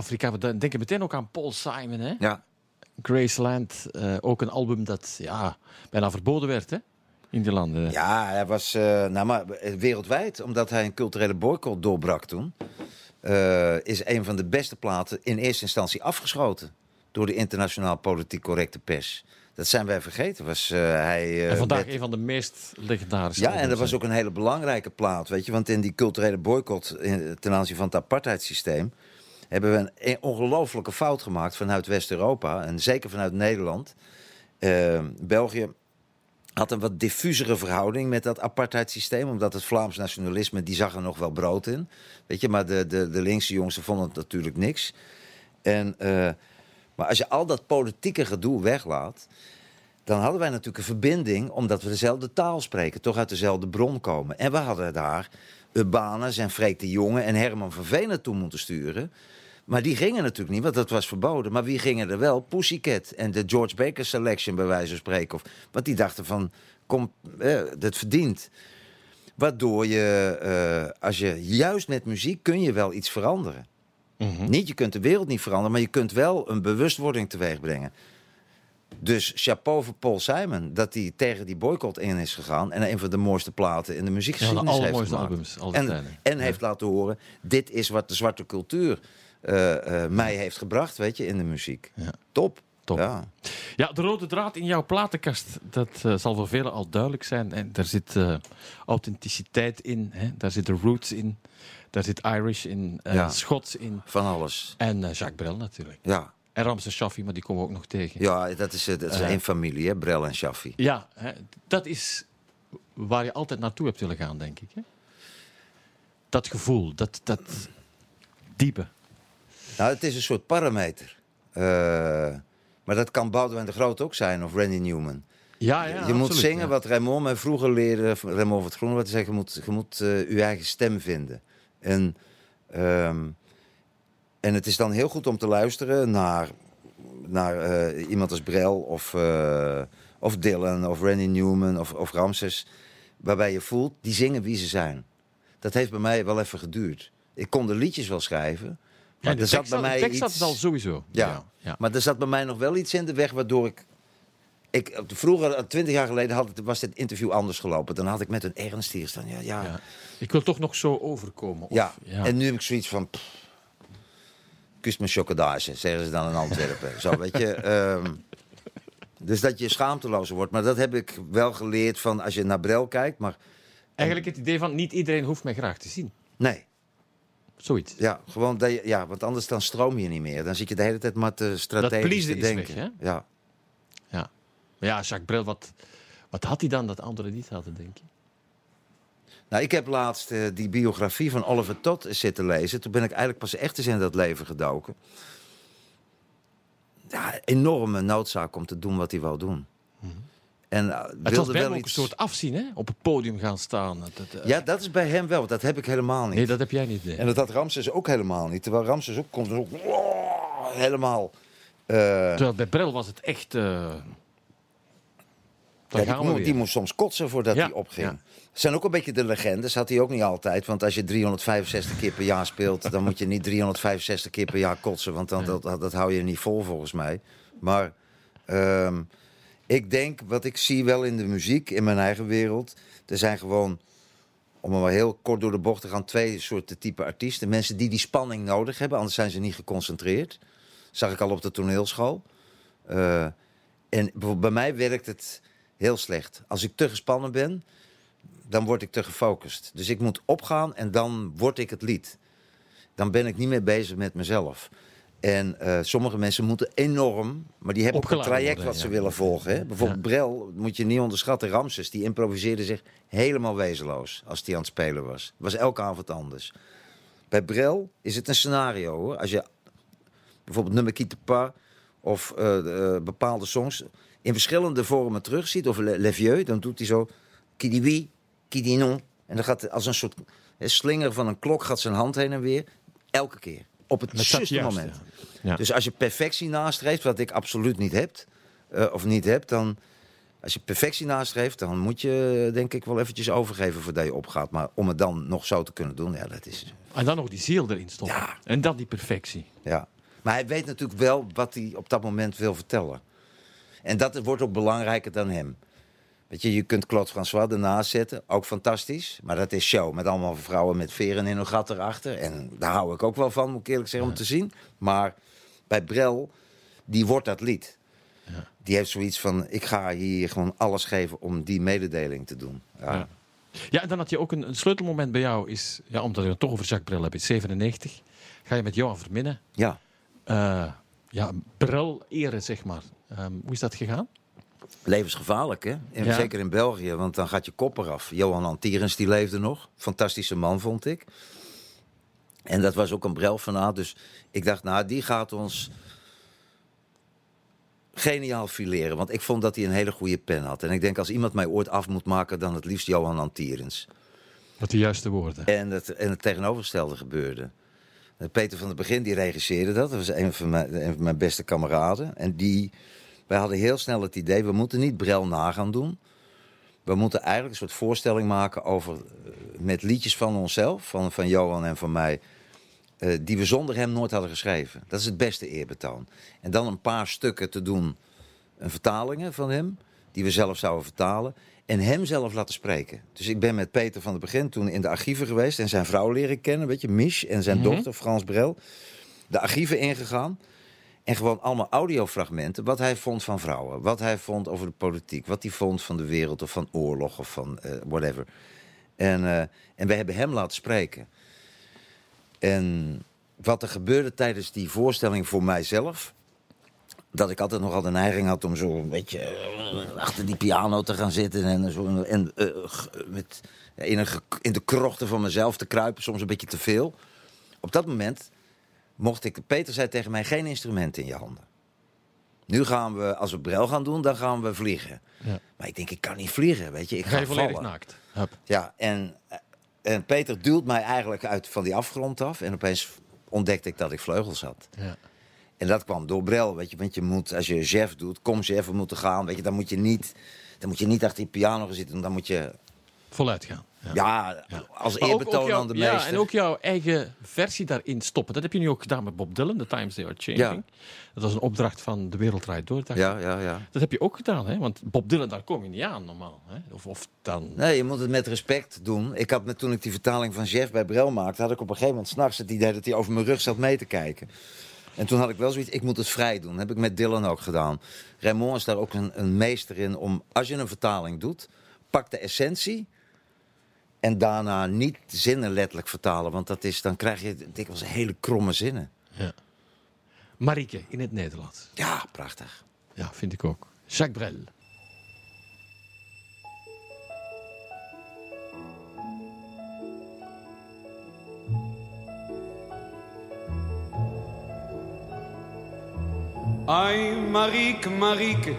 Afrika. We denken meteen ook aan Paul Simon, hè? Ja, Graceland, eh, ook een album dat ja, bijna verboden werd, hè? in die landen. Ja, hij was eh, nou, maar wereldwijd, omdat hij een culturele boycott doorbrak toen. eh, is een van de beste platen in eerste instantie afgeschoten door de internationaal politiek correcte pers. Dat zijn wij vergeten. Was, eh, hij, eh, en vandaag werd- een van de meest legendarische. Ja, en dat was ook een hele belangrijke plaat, weet je. Want in die culturele boycott in- ten aanzien van het apartheidssysteem... hebben we een, een ongelofelijke fout gemaakt vanuit West-Europa. En zeker vanuit Nederland. Eh, België had een wat diffusere verhouding met dat apartheidssysteem. Omdat het Vlaams nationalisme, die zag er nog wel brood in. Weet je, maar de, de, de linkse jongens vonden het natuurlijk niks. En, eh, maar als je al dat politieke gedoe weglaat... dan hadden wij natuurlijk een verbinding... omdat we dezelfde taal spreken, toch uit dezelfde bron komen. En we hadden daar Urbanus en Freek de Jonge en Herman van Veen naartoe moeten sturen... Maar die gingen natuurlijk niet, want dat was verboden. Maar wie gingen er wel? Pussycat en de George Baker Selection, bij wijze van spreken. Of, want die dachten van, kom, eh, dat verdient. Waardoor je, eh, als je juist met muziek kun je wel iets veranderen. Mhm. Niet, je kunt de wereld niet veranderen, maar je kunt wel een bewustwording teweeg brengen. Dus chapeau voor Paul Simon, dat hij tegen die boycott in is gegaan... en een van de mooiste platen in de Ja, muziekgeschiedenis de heeft gemaakt. albums En, en heeft laten horen, dit is wat de zwarte cultuur mij heeft gebracht, weet je, in de muziek. Ja. Top. Top. Ja. Ja, de rode draad in jouw platenkast, dat eh, zal voor velen al duidelijk zijn. En daar zit eh, authenticiteit in, hè? daar zitten roots in, daar zit Irish in, eh, Ja. Schots in Van alles. en eh, Jacques Brel natuurlijk. Ja, En Ramses Shaffi, maar die komen we ook nog tegen. ja dat is, eh, dat is Eh. één familie, hè? Brel en Shaffi. Ja, hè, dat is waar je altijd naartoe hebt willen gaan, denk ik. Hè? Dat gevoel, dat, dat diepe. Nou, het is een soort parameter. Eh, maar dat kan Boudewijn de Groot ook zijn, of Randy Newman. Ja, ja, je moet zingen ja. wat Raymond mij vroeger leerde, Raymond van het Groen, wat hij zegt, je moet, je moet je eigen stem vinden. En, ehm, en het is dan heel goed om te luisteren naar, naar eh, iemand als Brel of, of Dylan of Randy Newman of, of Ramses, waarbij je voelt, die zingen wie ze zijn. Dat heeft bij mij wel even geduurd. Ik kon de liedjes wel schrijven, Ja, er zat bij mij zat wel sowieso. Ja. ja. Maar er zat bij mij nog wel iets in de weg waardoor ik. ik vroeger, twintig jaar geleden, had het, was dit interview anders gelopen. Dan had ik met een ernst hier staan. Ja, ja. Ik wil toch nog zo overkomen. Of, ja. En nu heb ik zoiets van. pff, kus mijn zeggen ze dan in Antwerpen. Zo, weet je. ehm, dus dat je schaamtelozer wordt. Maar dat heb ik wel geleerd van als je naar Brel kijkt. Maar Eigenlijk het idee van niet iedereen hoeft mij graag te zien. nee. Zoiets. Ja, gewoon ja, want anders dan stroom je niet meer. Dan zit je de hele tijd maar te strategisch te denken. weg? Ja. Ja, maar ja Jacques Brel, wat, wat had hij dan dat anderen niet hadden, denk je? Nou, ik heb laatst eh, die biografie van Oliver Todd zitten lezen. Toen ben ik eigenlijk pas echt eens in dat leven gedoken. Ja, enorme noodzaak om te doen wat hij wou doen. En eh. Het was wel ook iets... een soort afzien, hè? Op het podium gaan staan. Dat, dat, eh, Ja, dat is bij hem wel. Dat heb ik helemaal niet. Nee, dat heb jij niet. nee. En dat had Ramses ook helemaal niet. Terwijl Ramses ook komt, ook helemaal... eh, Terwijl bij Brel was het echt... eh daar Ja, die, gaan we mo- weer. die moest soms kotsen voordat Ja, hij opging. ja. zijn ook een beetje de legendes, had hij ook niet altijd. Want als je 365 keer per jaar speelt, dan moet je niet 365 keer per jaar kotsen. Want dan, dat, dat, dat hou je niet vol volgens mij. Maar ehm, ik denk, wat ik zie wel in de muziek, in mijn eigen wereld. Er zijn gewoon, om maar heel kort door de bocht te gaan, twee soorten type artiesten. Mensen die die spanning nodig hebben, anders zijn ze niet geconcentreerd. Zag ik al op de toneelschool. Eh, en bij mij werkt het heel slecht. Als ik te gespannen ben, dan word ik te gefocust. Dus ik moet opgaan en dan word ik het lied. Dan ben ik niet meer bezig met mezelf. En eh, sommige mensen moeten enorm, maar die hebben ook een traject worden, wat ze willen volgen. Hè? Bijvoorbeeld Ja. Brel moet je niet onderschatten. Ramses, die improviseerde zich helemaal wezenloos als hij aan het spelen was. was elke avond anders. Bij Brel is het een scenario hoor. Als je bijvoorbeeld nummer Quitte pas of eh, eh, bepaalde songs in verschillende vormen terugziet, of Le, Le Vieux, dan doet hij zo qui dit oui, qui dit non. En dan gaat als een soort slinger van een klok gaat zijn hand heen en weer. Elke keer. Op het juiste moment. ja. Ja. Dus als je perfectie nastreeft, wat ik absoluut niet heb, eh, of niet heb, dan... Als je perfectie nastreeft, dan moet je denk ik wel eventjes overgeven voordat je opgaat. Maar om het dan nog zo te kunnen doen, ja, dat is... En dan nog die ziel erin stoppen. Ja. En dan die perfectie. Ja. Maar hij weet natuurlijk wel wat hij op dat moment wil vertellen. En dat wordt ook belangrijker dan hem. Weet je, je kunt Claude François ernaast zetten, ook fantastisch. Maar dat is show, met allemaal vrouwen met veren in hun gat erachter. En daar hou ik ook wel van, moet ik eerlijk zeggen, om te zien. Maar bij Brel, die wordt dat lied. Die heeft zoiets van, ik ga hier gewoon alles geven om die mededeling te doen. Ja. Ja. Ja, en dan had je ook een, een sleutelmoment bij jou. Is, ja, omdat we het toch over Jacques Brel hebben, in 97. Ga je met Johan Verminnen ja. eh ja, Brel eren, zeg maar. Ehm, hoe is dat gegaan? Levensgevaarlijk, hè? En Ja. Zeker in België, want dan gaat je kop eraf. Johan Antierens, die leefde nog. Fantastische man, vond ik. En dat was ook een Brel-fanaat. Dus ik dacht, nou, die gaat ons geniaal fileren. Want ik vond dat hij een hele goede pen had. En ik denk, als iemand mij ooit af moet maken, dan het liefst Johan Antierens. Wat de juiste woorden. En het, en het tegenovergestelde gebeurde. Eh, Peter van der Begin die regisseerde dat. Dat was een van mijn, een van mijn beste kameraden. En die, wij hadden heel snel het idee, we moeten niet Brel na gaan doen. We moeten eigenlijk een soort voorstelling maken over, eh, met liedjes van onszelf, van, van Johan en van mij, eh, die we zonder hem nooit hadden geschreven. Dat is het beste eerbetoon. En dan een paar stukken te doen, een vertalingen van hem, die we zelf zouden vertalen. En hem zelf laten spreken. Dus ik ben met Peter van het begin toen in de archieven geweest en zijn vrouw leren kennen, weet je, Mich en zijn dochter Frans Brel. De archieven ingegaan. En gewoon allemaal audiofragmenten. Wat hij vond van vrouwen. Wat hij vond over de politiek. Wat hij vond van de wereld of van oorlog of van eh, whatever. En, eh, en we hebben hem laten spreken. En wat er gebeurde tijdens die voorstelling voor mijzelf. Dat ik altijd nogal de neiging had om zo een beetje eh, achter die piano te gaan zitten. En, zo, en met, in, een, in de krochten van mezelf te kruipen. Soms een beetje te veel. Op dat moment mocht ik... Peter zei tegen mij, geen instrumenten in je handen. Nu gaan we, als we brel gaan doen, dan gaan we vliegen. Ja. Maar ik denk, ik kan niet vliegen, weet je. Ik Ga ga je volledig vallen. naakt? Hup. Ja, en, en Peter duwt mij eigenlijk uit van die afgrond af. En opeens ontdekte ik dat ik vleugels had. Ja. En dat kwam door Brel, weet je. Want je moet, als je chef doet, kom chef, we moeten gaan. Weet je, dan moet je niet, dan moet je niet achter die piano gaan zitten. Dan moet je, Voluit gaan. Ja. ja, als eerbetoon jouw- aan de ja, meester. en ook jouw eigen versie daarin stoppen. Dat heb je nu ook gedaan met Bob Dylan, The Times They Are Changing. Dat was een opdracht van De Wereld Draait Door. Ja, ja, ja. Dat heb je ook gedaan, hè? want Bob Dylan, daar kom je niet aan normaal. Hè? Of, of dan... Nee, je moet het met respect doen. Ik had met, toen ik die vertaling van Jeff bij Brel maakte, had ik op een gegeven moment s'nachts het idee dat hij over mijn rug zat mee te kijken. En toen had ik wel zoiets, ik moet het vrij doen. Dat heb ik met Dylan ook gedaan. Raymond is daar ook een, een meester in om, als je een vertaling doet, pak de essentie. En daarna niet zinnen letterlijk vertalen, want dat is, dan krijg je dikwijls hele kromme zinnen. Marieke in het Nederlands. Ja, prachtig. Ja, vind ik ook. Jacques Brel. Aïe, Marique, Marique,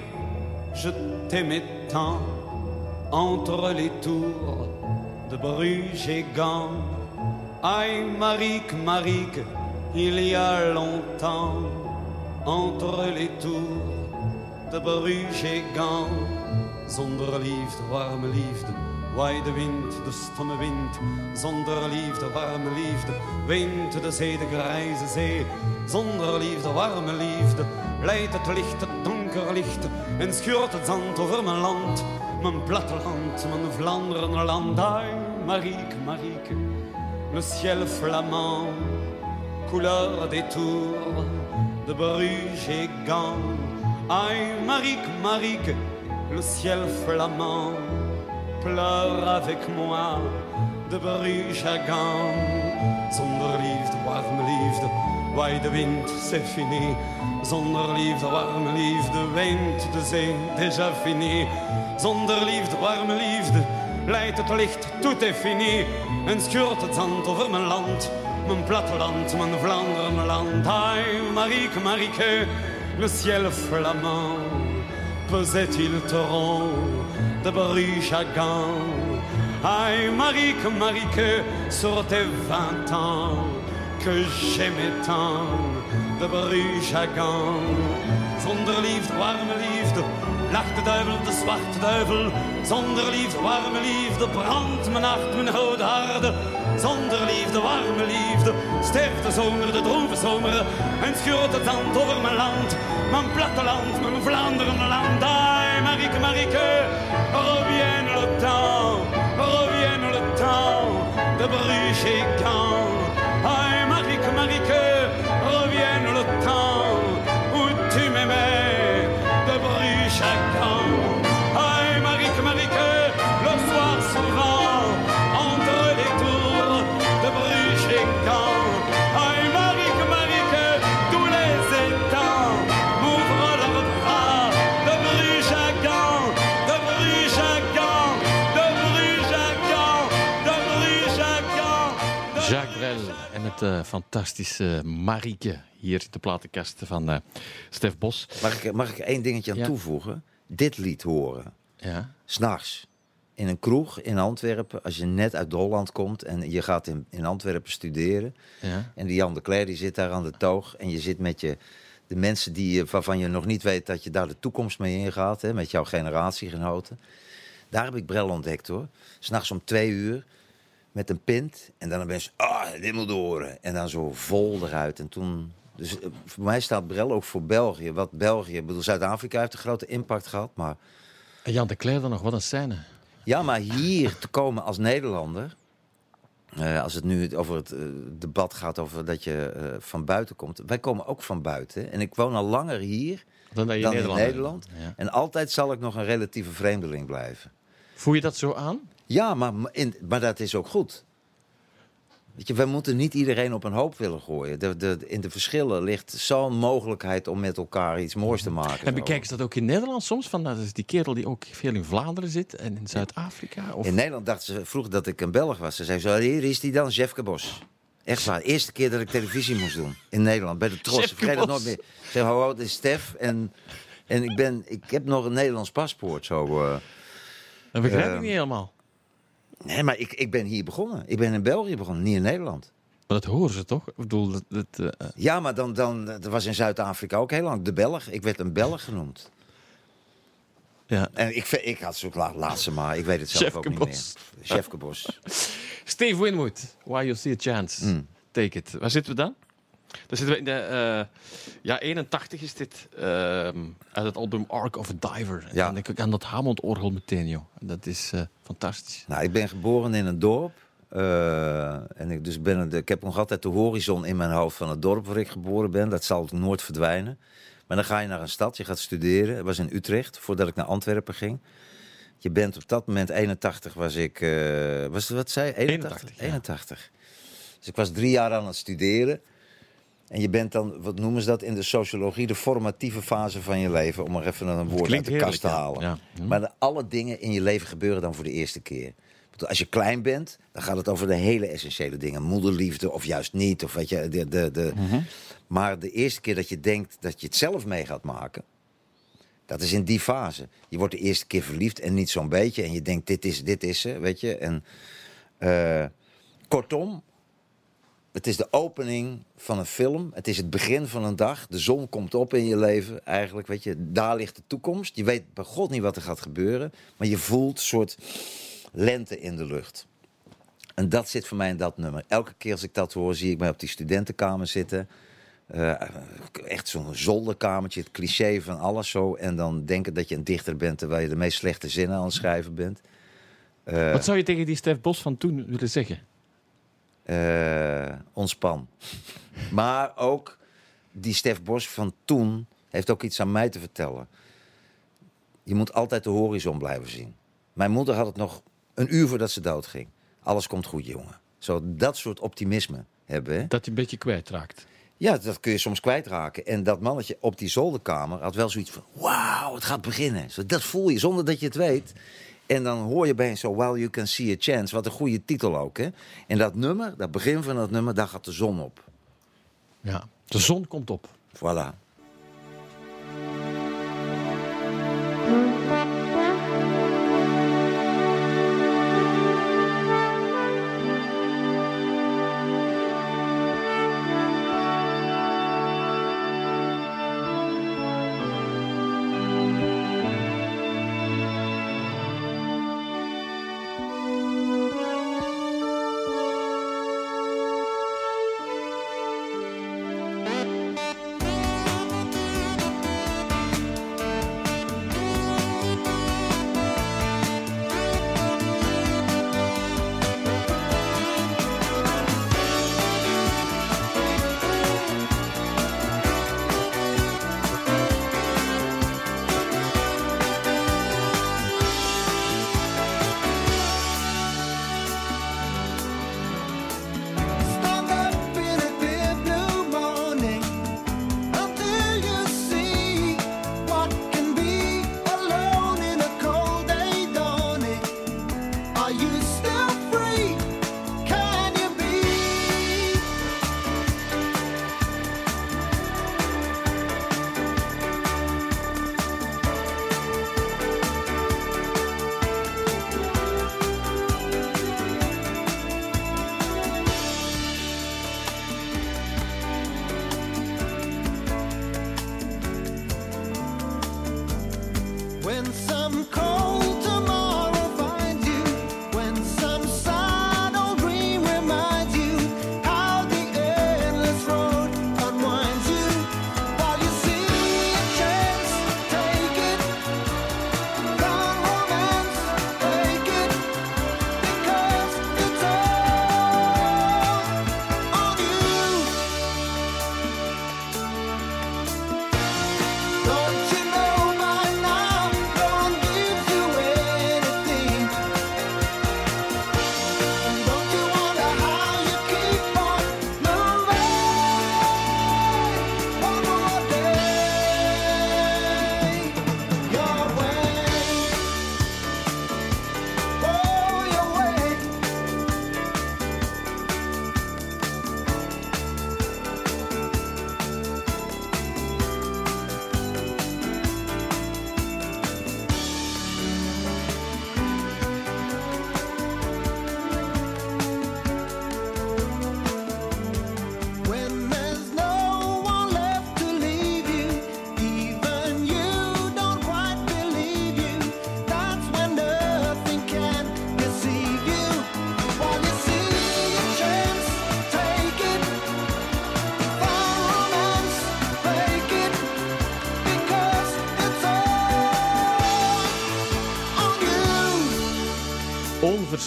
je t'aimais tant entre les tours de Bruges et Gand. Aïe, Marique, il y a longtemps entre les tours de Bruges et. Zonder liefde, warme liefde, waai de wind, de stomme wind. Zonder liefde, warme liefde, weent de zee, de grijze zee. Zonder liefde, warme liefde, leidt het licht, het donker licht. En schuurt het zand over mijn land, mijn platteland, mijn Vlaanderenland. Ai, Marieke, Marieke, le ciel flamand, couleur des tours de Bruges et Gand. Aïe, Marique, Marique, le ciel flamand pleure avec moi de Bruges à Gand. Zonder liefde, warme liefde, waai de wind, c'est fini. Zonder liefde, warme liefde, weent de zee, déjà fini. Zonder liefde, warme liefde, leidt het licht, tout est fini. En schuurt het zand over mijn land, mijn platteland, mijn Vlaanderenland. Ai, Marieke, Marieke, le ciel flamand, pesait-il torrent de Bruges à Gand. Aïe, Marique, Marique, sur tes vingt ans, que j'aimais tant, de à Gand. Zonder liefde, warme liefde, Nachte duivel, de zwarte duivel. Zonder liefde, warme liefde, brandt mijn nacht, mijn gouden harde. Zonder liefde, warme liefde, sterfte de zomer, de droeve zomer. En scheurt het land over mijn land, mijn platteland, mijn Vlaanderen land. Ai, Marieke, Marieke, reviens le temps, reviens le temps de Bruges eh, fantastische Marieke hier de platenkast van eh, Stef Bos. Mag ik, mag ik één dingetje aan Ja. toevoegen? Dit lied horen. Ja. S'nachts. In een kroeg in Antwerpen, als je net uit Holland komt en je gaat in, in Antwerpen studeren. Ja. En die Jan de Cler die zit daar aan de toog. En je zit met je, de mensen die, je- waarvan je nog niet weet dat je daar de toekomst mee ingaat. Hè, met jouw generatiegenoten. Daar heb ik Brel ontdekt hoor. S'nachts om twee uur. Met een pint. En dan ben je, ah, dit moet horen. En dan zo vol eruit. En toen... Dus eh, voor mij staat Brel ook voor België. Wat België, ik bedoel, Zuid-Afrika heeft een grote impact gehad. Maar En Jan de Cler dan nog, wat een scène. ja, maar hier te komen als Nederlander. eh, als het nu over het eh, debat gaat over dat je van buiten komt. Wij komen ook van buiten. En ik woon al langer hier Dan in Nederland. Nederland. Ja. En altijd zal ik nog een relatieve vreemdeling blijven. Voel je dat zo aan? Ja, maar, in, maar dat is ook goed. Weet je, wij moeten niet iedereen op een hoop willen gooien. De, de, in de verschillen ligt zo'n mogelijkheid om met elkaar iets moois te maken. En bekijken ze dat ook in Nederland soms? Van, dat is die kerel die ook veel in Vlaanderen zit en in Zuid-Afrika? Of... In Nederland dachten ze vroeger dat ik een Belg was. Ze zeiden zo, hier is die dan, Jeffke Bos. Echt waar, eerste keer dat ik televisie moest doen. In Nederland, bij de Tros. Ik vergeet het Bos. nooit meer. Ik zeg, hallo, is Stef. En, en ik, ben, ik heb nog een Nederlands paspoort. Zo, eh. Dat begrijp ik Ehm, niet helemaal. Nee, maar ik, ik ben hier begonnen. Ik ben in België begonnen, niet in Nederland. Maar dat horen ze toch? Ik bedoel, dat, dat, eh, eh, Ja, maar dan, dan, dat was in Zuid-Afrika ook heel lang. De Belg. Ik werd een Belg genoemd. ja. En ik, ik had zo laat, laat ze maar. Ik weet het zelf ook niet meer. Chefke Bos. Steve Winwood, Why You See a Chance. Mm. Take it. Waar zitten we dan? Dan zitten we in de... eh, ja, 81 is dit. ehm, uit het album Ark of a Diver. En Ja. dan denk ik aan dat Hammond-orgel meteen, joh. Dat is eh, fantastisch. Nou, ik ben geboren in een dorp. eh, en ik, dus ben, ik heb nog altijd de horizon in mijn hoofd van het dorp waar ik geboren ben. Dat zal nooit verdwijnen. Maar dan ga je naar een stad, je gaat studeren. Het was in Utrecht, voordat ik naar Antwerpen ging. Je bent op dat moment 81 was ik... was het wat zei je? 81? 81, ja. 81. Dus ik was drie jaar aan het studeren. En je bent dan, wat noemen ze dat in de sociologie, de formatieve fase van je leven. Om maar even een woord uit de kast te ja. halen. Ja. Hm. Maar de- alle dingen in je leven gebeuren dan voor de eerste keer. Als je klein bent, dan gaat het over de hele essentiële dingen. Moederliefde of juist niet. Of weet je, de, de, de. Mhm. Maar de eerste keer dat je denkt dat je het zelf mee gaat maken... dat is in die fase. Je wordt de eerste keer verliefd en niet zo'n beetje. En je denkt, dit is, dit is ze, weet je. En eh, kortom, het is de opening van een film. Het is het begin van een dag. De zon komt op in je leven. Eigenlijk, weet je, daar ligt de toekomst. Je weet bij God niet wat er gaat gebeuren. Maar je voelt een soort lente in de lucht. En dat zit voor mij in dat nummer. Elke keer als ik dat hoor, zie ik mij op die studentenkamer zitten. Eh, echt zo'n zolderkamertje, het cliché van alles zo. En dan denken dat je een dichter bent terwijl je de meest slechte zinnen aan het schrijven bent. Eh, Wat zou je tegen die Stef Bos van toen willen zeggen? Eh, ontspan. maar ook die Stef Bos van toen heeft ook iets aan mij te vertellen. Je moet altijd de horizon blijven zien. Mijn moeder had het nog een uur voordat ze doodging. Alles komt goed, jongen. Zo dat soort optimisme hebben. Hè? Dat je een beetje kwijtraakt. Ja, dat kun je soms kwijtraken. En dat mannetje op die zolderkamer had wel zoiets van... Wauw, het gaat beginnen. Zo, dat voel je zonder dat je het weet. En dan hoor je bij zo... While you can see a chance. Wat een goede titel ook, hè. En dat nummer, dat begin van dat nummer... daar gaat de zon op. Ja. De zon komt op. Voilà.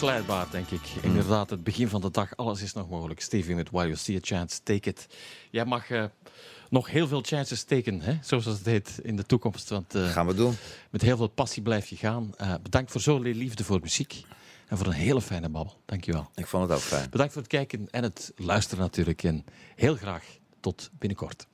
You. Onverslijdbaar, denk ik. Inderdaad, het begin van de dag, alles is nog mogelijk. Stevie met While You See a Chance, Take It. Jij mag eh, nog heel veel chances steken, hè? zoals het heet in de toekomst. Want eh, Gaan we doen. met heel veel passie blijf je gaan. Eh, bedankt voor zo'n liefde voor muziek. En voor een hele fijne babbel. Dankjewel. Ik vond het ook fijn. Bedankt voor het kijken en het luisteren natuurlijk. En heel graag tot binnenkort.